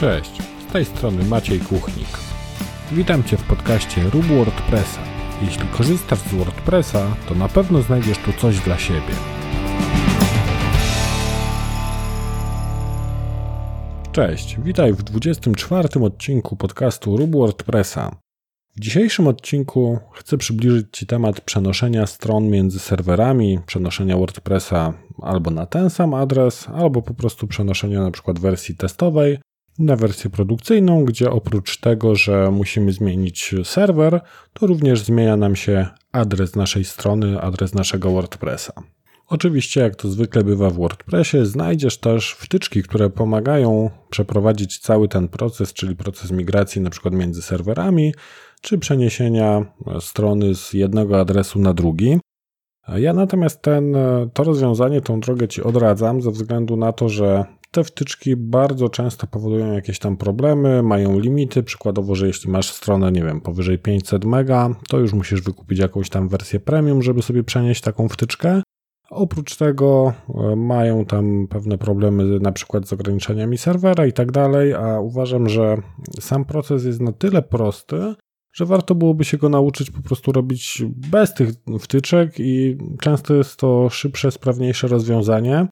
Cześć, z tej strony Maciej Kuchnik. Witam Cię w podcaście Rób WordPressa. Jeśli korzystasz z WordPressa, to na pewno znajdziesz tu coś dla siebie. Cześć, witaj w 24 odcinku podcastu Rób WordPressa. W dzisiejszym odcinku chcę przybliżyć Ci temat przenoszenia stron między serwerami, przenoszenia WordPressa albo na ten sam adres, albo po prostu przenoszenia na przykład wersji testowej na wersję produkcyjną, gdzie oprócz tego, że musimy zmienić serwer, to również zmienia nam się adres naszej strony, adres naszego WordPressa. Oczywiście, jak to zwykle bywa w WordPressie, znajdziesz też wtyczki, które pomagają przeprowadzić cały ten proces, czyli proces migracji na przykład między serwerami, czy przeniesienia strony z jednego adresu na drugi. Ja natomiast ten, to rozwiązanie, tą drogę Ci odradzam ze względu na to, że te wtyczki bardzo często powodują jakieś tam problemy, mają limity. Przykładowo, że jeśli masz stronę, nie wiem, powyżej 500 mega, to już musisz wykupić jakąś tam wersję premium, żeby sobie przenieść taką wtyczkę. Oprócz tego e, mają tam pewne problemy na przykład z ograniczeniami serwera i tak dalej, a uważam, że sam proces jest na tyle prosty, że warto byłoby się go nauczyć po prostu robić bez tych wtyczek i często jest to szybsze, sprawniejsze rozwiązanie.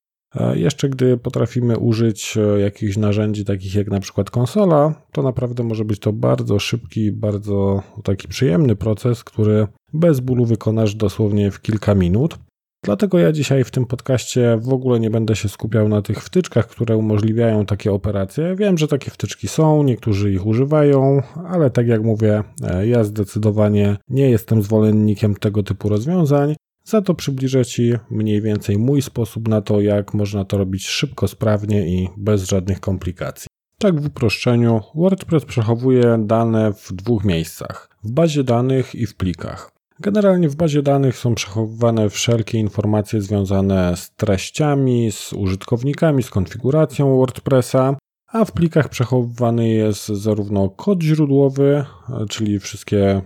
Jeszcze gdy potrafimy użyć e, jakichś narzędzi takich jak na przykład konsola, to naprawdę może być to bardzo szybki, bardzo taki przyjemny proces, który bez bólu wykonasz dosłownie w kilka minut. Dlatego ja dzisiaj w tym podcaście w ogóle nie będę się skupiał na tych wtyczkach, które umożliwiają takie operacje. Wiem, że takie wtyczki są, niektórzy ich używają, ale tak jak mówię, e, ja zdecydowanie nie jestem zwolennikiem tego typu rozwiązań. Za to przybliżę Ci mniej więcej mój sposób na to, jak można to robić szybko, sprawnie i bez żadnych komplikacji. Tak w uproszczeniu, WordPress przechowuje dane w dwóch miejscach: w bazie danych i w plikach. Generalnie w bazie danych są przechowywane wszelkie informacje związane z treściami, z użytkownikami, z konfiguracją WordPressa, a w plikach przechowywany jest zarówno kod źródłowy, czyli wszystkie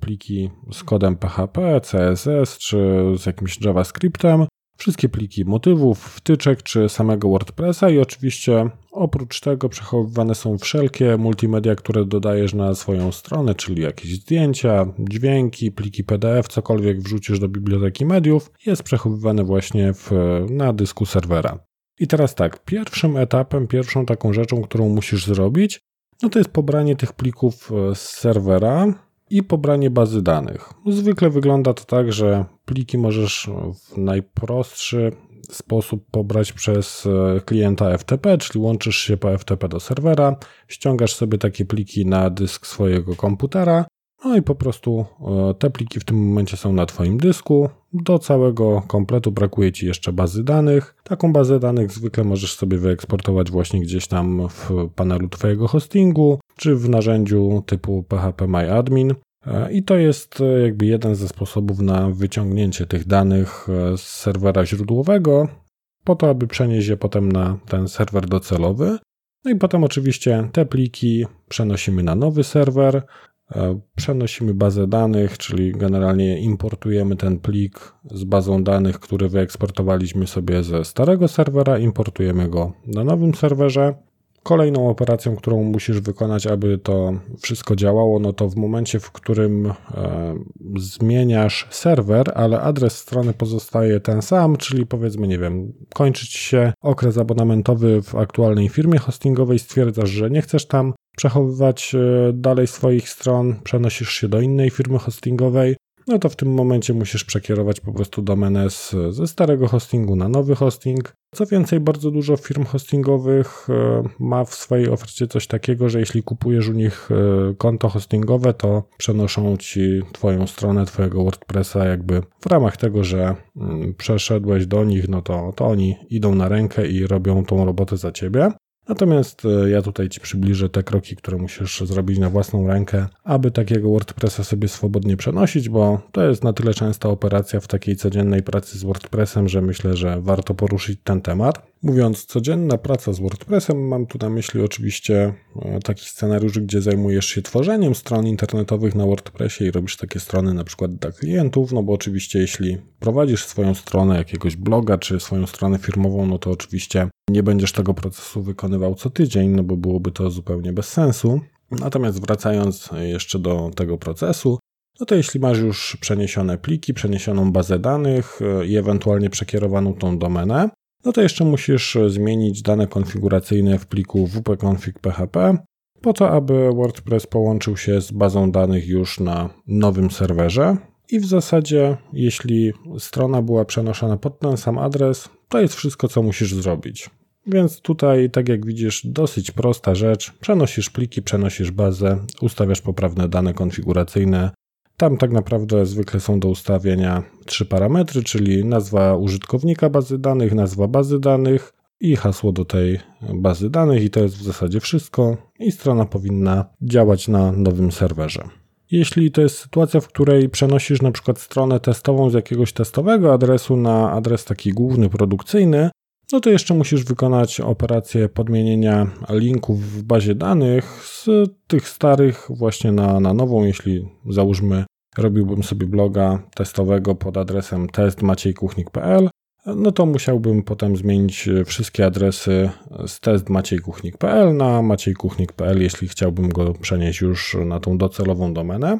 pliki z kodem PHP, CSS czy z jakimś JavaScriptem, wszystkie pliki motywów, wtyczek czy samego WordPressa i oczywiście oprócz tego przechowywane są wszelkie multimedia, które dodajesz na swoją stronę, czyli jakieś zdjęcia, dźwięki, pliki PDF, cokolwiek wrzucisz do biblioteki mediów, jest przechowywane właśnie w, na dysku serwera. I teraz tak, pierwszym etapem, pierwszą taką rzeczą, którą musisz zrobić, no to jest pobranie tych plików e, z serwera i pobranie bazy danych. Zwykle wygląda to tak, że pliki możesz w najprostszy sposób pobrać przez e, klienta FTP, czyli łączysz się po FTP do serwera, ściągasz sobie takie pliki na dysk swojego komputera, no i po prostu e, te pliki w tym momencie są na Twoim dysku. Do całego kompletu brakuje Ci jeszcze bazy danych. Taką bazę danych zwykle możesz sobie wyeksportować właśnie gdzieś tam w panelu Twojego hostingu, czy w narzędziu typu PHP MyAdmin. E, I to jest e, jakby jeden ze sposobów na wyciągnięcie tych danych z serwera źródłowego, po to, aby przenieść je potem na ten serwer docelowy. No i potem oczywiście te pliki przenosimy na nowy serwer, E, przenosimy bazę danych, czyli generalnie importujemy ten plik z bazą danych, który wyeksportowaliśmy sobie ze starego serwera, importujemy go na nowym serwerze. Kolejną operacją, którą musisz wykonać, aby to wszystko działało, no to w momencie, w którym e, zmieniasz serwer, ale adres strony pozostaje ten sam, czyli powiedzmy, nie wiem, kończyć się okres abonamentowy w aktualnej firmie hostingowej, stwierdzasz, że nie chcesz tam przechowywać e, dalej swoich stron, przenosisz się do innej firmy hostingowej, no to w tym momencie musisz przekierować po prostu domenę z, ze starego hostingu na nowy hosting. Co więcej, bardzo dużo firm hostingowych e, ma w swojej ofercie coś takiego, że jeśli kupujesz u nich e, konto hostingowe, to przenoszą ci Twoją stronę, Twojego WordPressa, jakby w ramach tego, że mm, przeszedłeś do nich, no to, to oni idą na rękę i robią tą robotę za Ciebie. Natomiast e, ja tutaj Ci przybliżę te kroki, które musisz zrobić na własną rękę, aby takiego WordPressa sobie swobodnie przenosić, bo to jest na tyle częsta operacja w takiej codziennej pracy z WordPressem, że myślę, że warto poruszyć ten temat. Mówiąc codzienna praca z WordPressem, mam tu na myśli oczywiście e, taki scenariusz, gdzie zajmujesz się tworzeniem stron internetowych na WordPressie i robisz takie strony na przykład dla klientów, no bo oczywiście jeśli prowadzisz swoją stronę jakiegoś bloga czy swoją stronę firmową, no to oczywiście nie będziesz tego procesu wykonywał co tydzień, no bo byłoby to zupełnie bez sensu. Natomiast wracając jeszcze do tego procesu, no to jeśli masz już przeniesione pliki, przeniesioną bazę danych e, i ewentualnie przekierowaną tą domenę, no to jeszcze musisz zmienić dane konfiguracyjne w pliku wp-config.php po to, aby WordPress połączył się z bazą danych już na nowym serwerze. I w zasadzie, jeśli strona była przenoszona pod ten sam adres, to jest wszystko, co musisz zrobić. Więc tutaj, tak jak widzisz, dosyć prosta rzecz. Przenosisz pliki, przenosisz bazę, ustawiasz poprawne dane konfiguracyjne, tam tak naprawdę zwykle są do ustawienia trzy parametry, czyli nazwa użytkownika bazy danych, nazwa bazy danych i hasło do tej bazy danych i to jest w zasadzie wszystko i strona powinna działać na nowym serwerze. Jeśli to jest sytuacja, w której przenosisz na przykład stronę testową z jakiegoś testowego adresu na adres taki główny, produkcyjny, no to jeszcze musisz wykonać operację podmienienia linków w bazie danych z tych starych właśnie na, na nową, jeśli załóżmy robiłbym sobie bloga testowego pod adresem testmaciejkuchnik.pl, no to musiałbym potem zmienić wszystkie adresy z testmaciejkuchnik.pl na maciejkuchnik.pl, jeśli chciałbym go przenieść już na tą docelową domenę.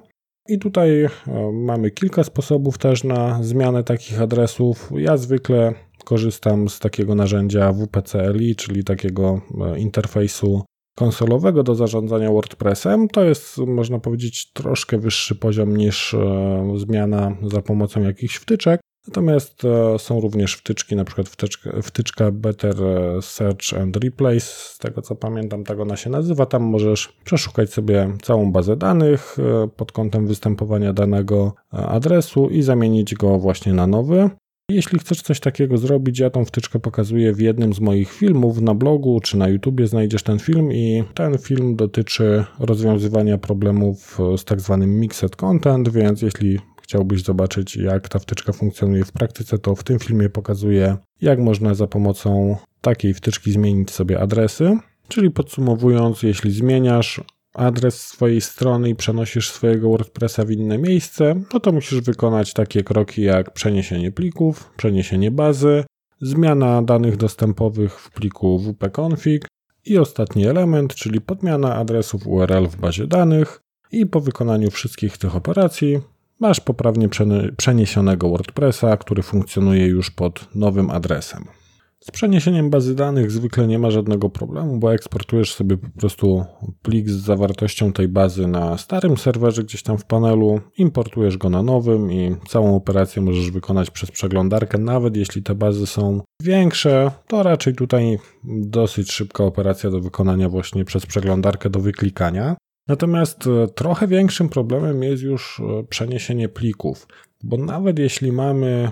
I tutaj e, mamy kilka sposobów też na zmianę takich adresów. Ja zwykle korzystam z takiego narzędzia WPCLI, czyli takiego e, interfejsu konsolowego do zarządzania WordPressem. To jest, można powiedzieć, troszkę wyższy poziom niż e, zmiana za pomocą jakichś wtyczek. Natomiast e, są również wtyczki, na przykład wtyczka, wtyczka Better Search and Replace, z tego co pamiętam, tak ona się nazywa. Tam możesz przeszukać sobie całą bazę danych pod kątem występowania danego adresu i zamienić go właśnie na nowy. Jeśli chcesz coś takiego zrobić, ja tą wtyczkę pokazuję w jednym z moich filmów na blogu czy na YouTubie znajdziesz ten film i ten film dotyczy rozwiązywania problemów z tak zwanym mixed content, więc jeśli chciałbyś zobaczyć jak ta wtyczka funkcjonuje w praktyce, to w tym filmie pokazuję jak można za pomocą takiej wtyczki zmienić sobie adresy. Czyli podsumowując, jeśli zmieniasz adres swojej strony i przenosisz swojego WordPressa w inne miejsce, no to musisz wykonać takie kroki jak przeniesienie plików, przeniesienie bazy, zmiana danych dostępowych w pliku wp-config i ostatni element, czyli podmiana adresów URL w bazie danych i po wykonaniu wszystkich tych operacji masz poprawnie przeniesionego WordPressa, który funkcjonuje już pod nowym adresem. Z przeniesieniem bazy danych zwykle nie ma żadnego problemu, bo eksportujesz sobie po prostu plik z zawartością tej bazy na starym serwerze gdzieś tam w panelu, importujesz go na nowym i całą operację możesz wykonać przez przeglądarkę. Nawet jeśli te bazy są większe, to raczej tutaj dosyć szybka operacja do wykonania właśnie przez przeglądarkę do wyklikania. Natomiast e, trochę większym problemem jest już e, przeniesienie plików, bo nawet jeśli mamy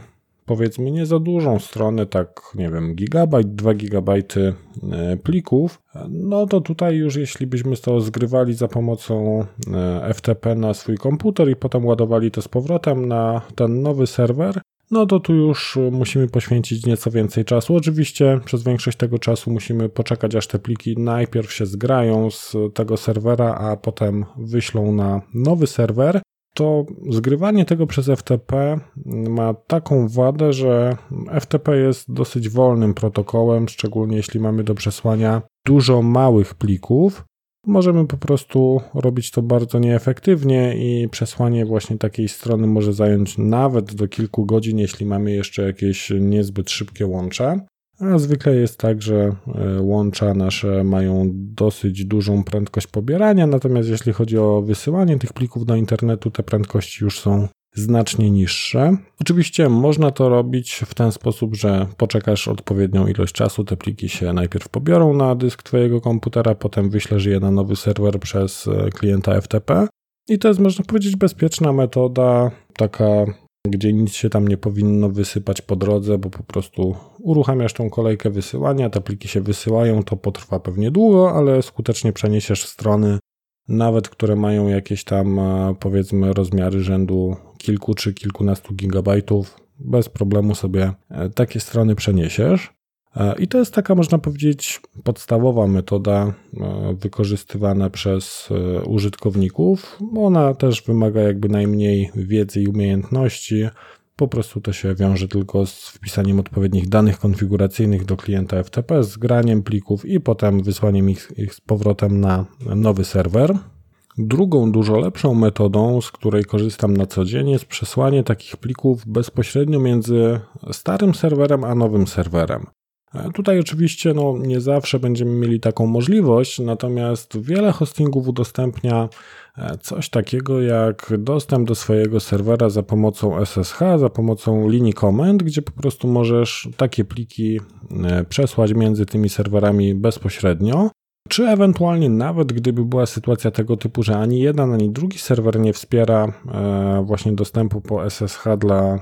powiedzmy nie za dużą stronę, tak nie wiem, gigabajt, 2 gigabajty e, plików, no to tutaj już jeśli byśmy to zgrywali za pomocą e, FTP na swój komputer i potem ładowali to z powrotem na ten nowy serwer, no to tu już musimy poświęcić nieco więcej czasu. Oczywiście przez większość tego czasu musimy poczekać, aż te pliki najpierw się zgrają z tego serwera, a potem wyślą na nowy serwer to zgrywanie tego przez FTP ma taką wadę, że FTP jest dosyć wolnym protokołem, szczególnie jeśli mamy do przesłania dużo małych plików. Możemy po prostu robić to bardzo nieefektywnie i przesłanie właśnie takiej strony może zająć nawet do kilku godzin, jeśli mamy jeszcze jakieś niezbyt szybkie łącze. A zwykle jest tak, że e, łącza nasze mają dosyć dużą prędkość pobierania, natomiast jeśli chodzi o wysyłanie tych plików do internetu, te prędkości już są znacznie niższe. Oczywiście można to robić w ten sposób, że poczekasz odpowiednią ilość czasu, te pliki się najpierw pobiorą na dysk Twojego komputera, potem wyślesz je na nowy serwer przez e, klienta FTP. I to jest, można powiedzieć, bezpieczna metoda, taka gdzie nic się tam nie powinno wysypać po drodze, bo po prostu uruchamiasz tą kolejkę wysyłania, te pliki się wysyłają, to potrwa pewnie długo, ale skutecznie przeniesiesz strony, nawet które mają jakieś tam e, powiedzmy rozmiary rzędu kilku czy kilkunastu gigabajtów, bez problemu sobie e, takie strony przeniesiesz. I to jest taka, można powiedzieć, podstawowa metoda wykorzystywana przez użytkowników. Ona też wymaga jakby najmniej wiedzy i umiejętności. Po prostu to się wiąże tylko z wpisaniem odpowiednich danych konfiguracyjnych do klienta FTP, z graniem plików i potem wysłaniem ich, ich z powrotem na nowy serwer. Drugą, dużo lepszą metodą, z której korzystam na co dzień, jest przesłanie takich plików bezpośrednio między starym serwerem a nowym serwerem. E, tutaj oczywiście no, nie zawsze będziemy mieli taką możliwość, natomiast wiele hostingów udostępnia e, coś takiego jak dostęp do swojego serwera za pomocą SSH, za pomocą linii komend, gdzie po prostu możesz takie pliki e, przesłać między tymi serwerami bezpośrednio. Czy ewentualnie nawet gdyby była sytuacja tego typu, że ani jeden, ani drugi serwer nie wspiera właśnie dostępu po SSH dla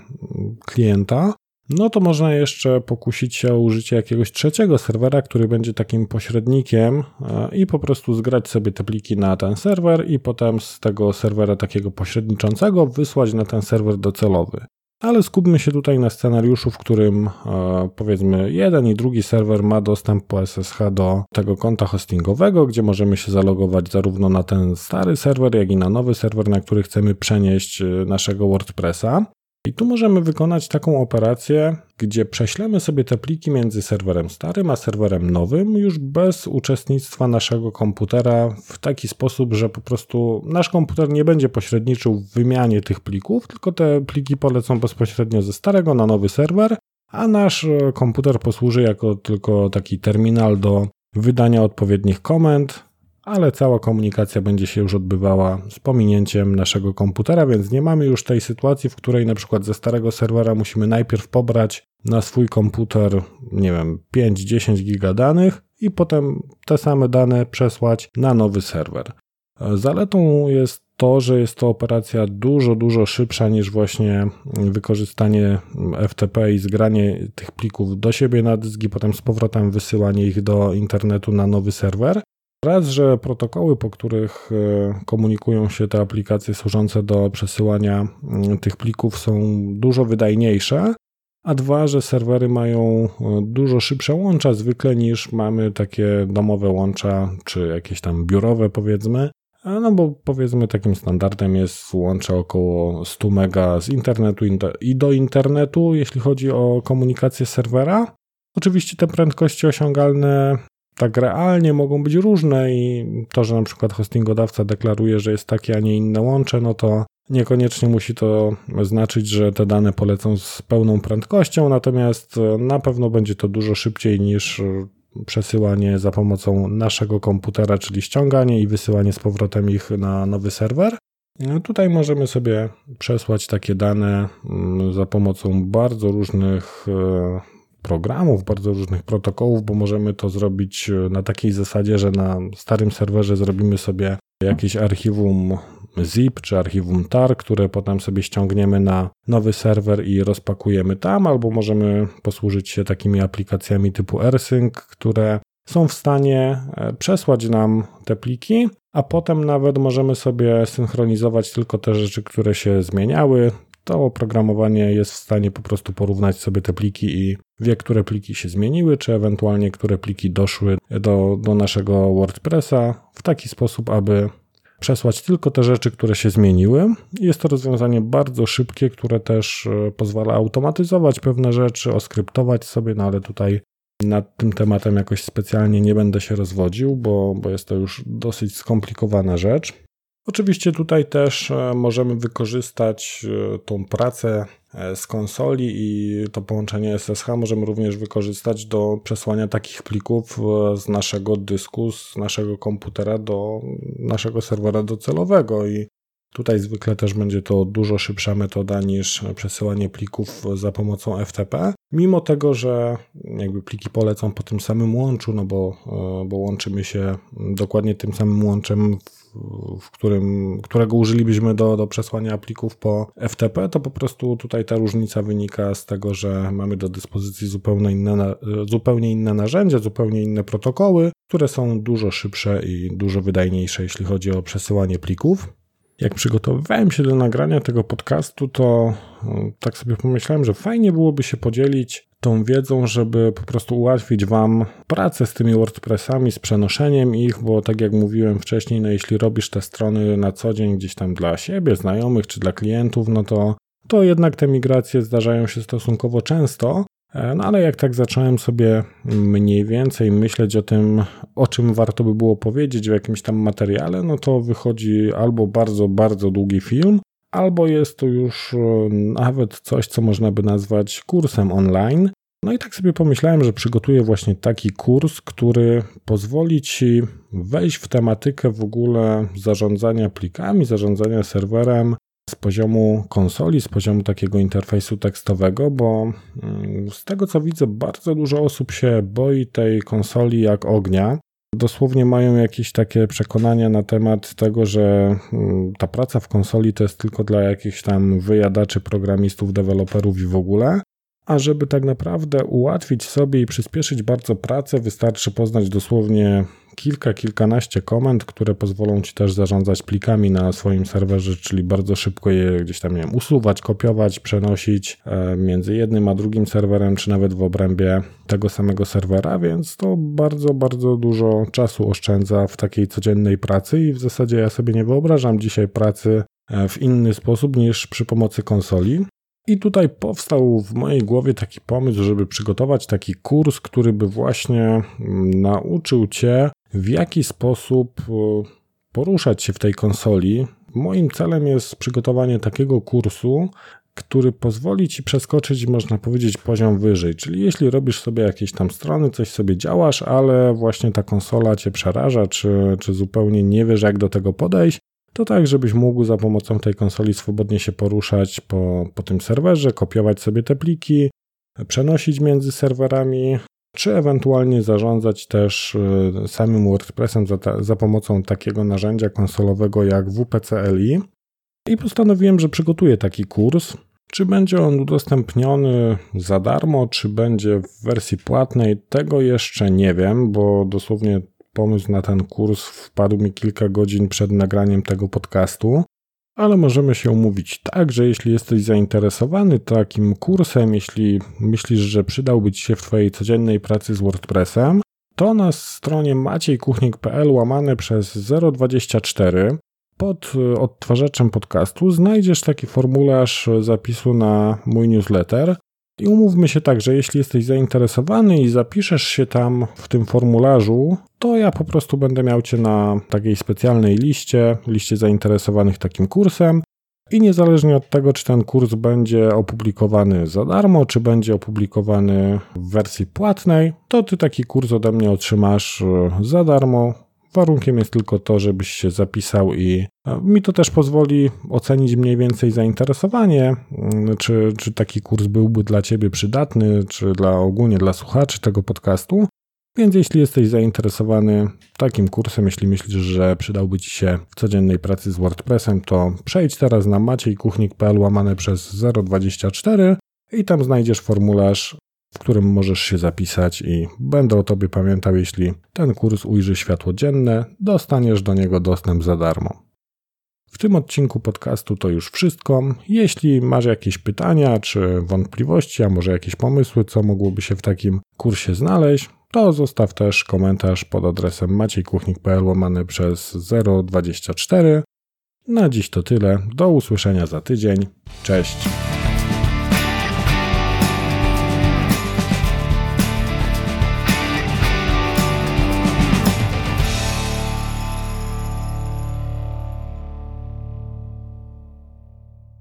klienta, no to można jeszcze pokusić się o użycie jakiegoś trzeciego serwera, który będzie takim pośrednikiem e, i po prostu zgrać sobie te pliki na ten serwer i potem z tego serwera takiego pośredniczącego wysłać na ten serwer docelowy. Ale skupmy się tutaj na scenariuszu, w którym e, powiedzmy jeden i drugi serwer ma dostęp po SSH do tego konta hostingowego, gdzie możemy się zalogować zarówno na ten stary serwer, jak i na nowy serwer, na który chcemy przenieść e, naszego WordPressa. I tu możemy wykonać taką operację, gdzie prześlemy sobie te pliki między serwerem starym a serwerem nowym, już bez uczestnictwa naszego komputera, w taki sposób, że po prostu nasz komputer nie będzie pośredniczył w wymianie tych plików, tylko te pliki polecą bezpośrednio ze starego na nowy serwer, a nasz komputer posłuży jako tylko taki terminal do wydania odpowiednich komend, ale cała komunikacja będzie się już odbywała z pominięciem naszego komputera, więc nie mamy już tej sytuacji, w której na przykład ze starego serwera musimy najpierw pobrać na swój komputer, nie wiem, 5-10 giga danych i potem te same dane przesłać na nowy serwer. Zaletą jest to, że jest to operacja dużo, dużo szybsza niż właśnie wykorzystanie FTP i zgranie tych plików do siebie na dysk i potem z powrotem wysyłanie ich do internetu na nowy serwer. Raz, że protokoły, po których e, komunikują się te aplikacje służące do przesyłania mm, tych plików są dużo wydajniejsze, a dwa, że serwery mają e, dużo szybsze łącza zwykle niż mamy takie domowe łącza, czy jakieś tam biurowe powiedzmy. No bo powiedzmy takim standardem jest łącze około 100 mega z internetu i do internetu, jeśli chodzi o komunikację serwera. Oczywiście te prędkości osiągalne tak realnie mogą być różne i to, że na przykład hostingodawca deklaruje, że jest takie, a nie inne łącze, no to niekoniecznie musi to znaczyć, że te dane polecą z pełną prędkością, natomiast na pewno będzie to dużo szybciej niż przesyłanie za pomocą naszego komputera, czyli ściąganie i wysyłanie z powrotem ich na nowy serwer. No tutaj możemy sobie przesłać takie dane mm, za pomocą bardzo różnych e, programów, bardzo różnych protokołów, bo możemy to zrobić e, na takiej zasadzie, że na starym serwerze zrobimy sobie jakieś archiwum zip czy archiwum tar, które potem sobie ściągniemy na nowy serwer i rozpakujemy tam, albo możemy posłużyć się takimi aplikacjami typu AirSync, które są w stanie e, przesłać nam te pliki, a potem nawet możemy sobie synchronizować tylko te rzeczy, które się zmieniały, to oprogramowanie jest w stanie po prostu porównać sobie te pliki i wie, które pliki się zmieniły, czy ewentualnie które pliki doszły do, do naszego WordPressa w taki sposób, aby przesłać tylko te rzeczy, które się zmieniły. Jest to rozwiązanie bardzo szybkie, które też e, pozwala automatyzować pewne rzeczy, oskryptować sobie, no ale tutaj nad tym tematem jakoś specjalnie nie będę się rozwodził, bo, bo jest to już dosyć skomplikowana rzecz. Oczywiście tutaj też e, możemy wykorzystać e, tą pracę e, z konsoli i to połączenie SSH możemy również wykorzystać do przesłania takich plików z naszego dysku, z naszego komputera do naszego serwera docelowego i Tutaj zwykle też będzie to dużo szybsza metoda niż przesyłanie plików za pomocą FTP, mimo tego, że jakby pliki polecą po tym samym łączu, no bo, bo łączymy się dokładnie tym samym łączem, w którym, którego użylibyśmy do, do przesłania plików po FTP, to po prostu tutaj ta różnica wynika z tego, że mamy do dyspozycji zupełnie inne, zupełnie inne narzędzia, zupełnie inne protokoły, które są dużo szybsze i dużo wydajniejsze, jeśli chodzi o przesyłanie plików. Jak przygotowywałem się do nagrania tego podcastu, to no, tak sobie pomyślałem, że fajnie byłoby się podzielić tą wiedzą, żeby po prostu ułatwić Wam pracę z tymi WordPressami, z przenoszeniem ich, bo tak jak mówiłem wcześniej, no jeśli robisz te strony na co dzień gdzieś tam dla siebie, znajomych czy dla klientów, no to, to jednak te migracje zdarzają się stosunkowo często. E, no ale jak tak zacząłem sobie mniej więcej myśleć o tym, o czym warto by było powiedzieć w jakimś tam materiale, no to wychodzi albo bardzo, bardzo długi film, albo jest to już e, nawet coś, co można by nazwać kursem online. No i tak sobie pomyślałem, że przygotuję właśnie taki kurs, który pozwoli Ci wejść w tematykę w ogóle zarządzania plikami, zarządzania serwerem z poziomu konsoli, z poziomu takiego interfejsu tekstowego, bo mm, z tego co widzę, bardzo dużo osób się boi tej konsoli jak ognia. Dosłownie mają jakieś takie przekonania na temat tego, że mm, ta praca w konsoli to jest tylko dla jakichś tam wyjadaczy, programistów, deweloperów i w ogóle. A żeby tak naprawdę ułatwić sobie i przyspieszyć bardzo pracę, wystarczy poznać dosłownie kilka, kilkanaście komend, które pozwolą Ci też zarządzać plikami na swoim serwerze, czyli bardzo szybko je gdzieś tam, nie wiem, usuwać, kopiować, przenosić e, między jednym a drugim serwerem, czy nawet w obrębie tego samego serwera, więc to bardzo, bardzo dużo czasu oszczędza w takiej codziennej pracy i w zasadzie ja sobie nie wyobrażam dzisiaj pracy e, w inny sposób niż przy pomocy konsoli. I tutaj powstał w mojej głowie taki pomysł, żeby przygotować taki kurs, który by właśnie mm, nauczył Cię, w jaki sposób e, poruszać się w tej konsoli. Moim celem jest przygotowanie takiego kursu, który pozwoli ci przeskoczyć, można powiedzieć, poziom wyżej. Czyli jeśli robisz sobie jakieś tam strony, coś sobie działasz, ale właśnie ta konsola cię przeraża, czy, czy zupełnie nie wiesz, jak do tego podejść, to tak, żebyś mógł za pomocą tej konsoli swobodnie się poruszać po, po tym serwerze, kopiować sobie te pliki, przenosić między serwerami, czy ewentualnie zarządzać też y, samym WordPressem za, ta, za pomocą takiego narzędzia konsolowego jak WPCLI. I postanowiłem, że przygotuję taki kurs. Czy będzie on udostępniony za darmo, czy będzie w wersji płatnej, tego jeszcze nie wiem, bo dosłownie pomysł na ten kurs wpadł mi kilka godzin przed nagraniem tego podcastu, ale możemy się umówić tak, że jeśli jesteś zainteresowany takim kursem, jeśli myślisz, że przydałby Ci się w Twojej codziennej pracy z WordPressem, to na stronie maciejkuchnik.pl łamane przez 024 pod odtwarzaczem podcastu znajdziesz taki formularz zapisu na mój newsletter, i umówmy się tak, że jeśli jesteś zainteresowany i zapiszesz się tam w tym formularzu, to ja po prostu będę miał Cię na takiej specjalnej liście, liście zainteresowanych takim kursem. I niezależnie od tego, czy ten kurs będzie opublikowany za darmo, czy będzie opublikowany w wersji płatnej, to Ty taki kurs ode mnie otrzymasz e, za darmo Warunkiem jest tylko to, żebyś się zapisał i mi to też pozwoli ocenić mniej więcej zainteresowanie, mm, czy, czy taki kurs byłby dla Ciebie przydatny, czy dla ogólnie dla słuchaczy tego podcastu. Więc jeśli jesteś zainteresowany takim kursem, jeśli myślisz, że przydałby Ci się w codziennej pracy z WordPressem, to przejdź teraz na maciejkuchnik.pl łamane przez 024 i tam znajdziesz formularz w którym możesz się zapisać i będę o Tobie pamiętał, jeśli ten kurs ujrzy światło dzienne, dostaniesz do niego dostęp za darmo. W tym odcinku podcastu to już wszystko. Jeśli masz jakieś pytania czy wątpliwości, a może jakieś pomysły, co mogłoby się w takim kursie znaleźć, to zostaw też komentarz pod adresem maciejkuchnik.pl łamany przez 024. Na dziś to tyle. Do usłyszenia za tydzień. Cześć.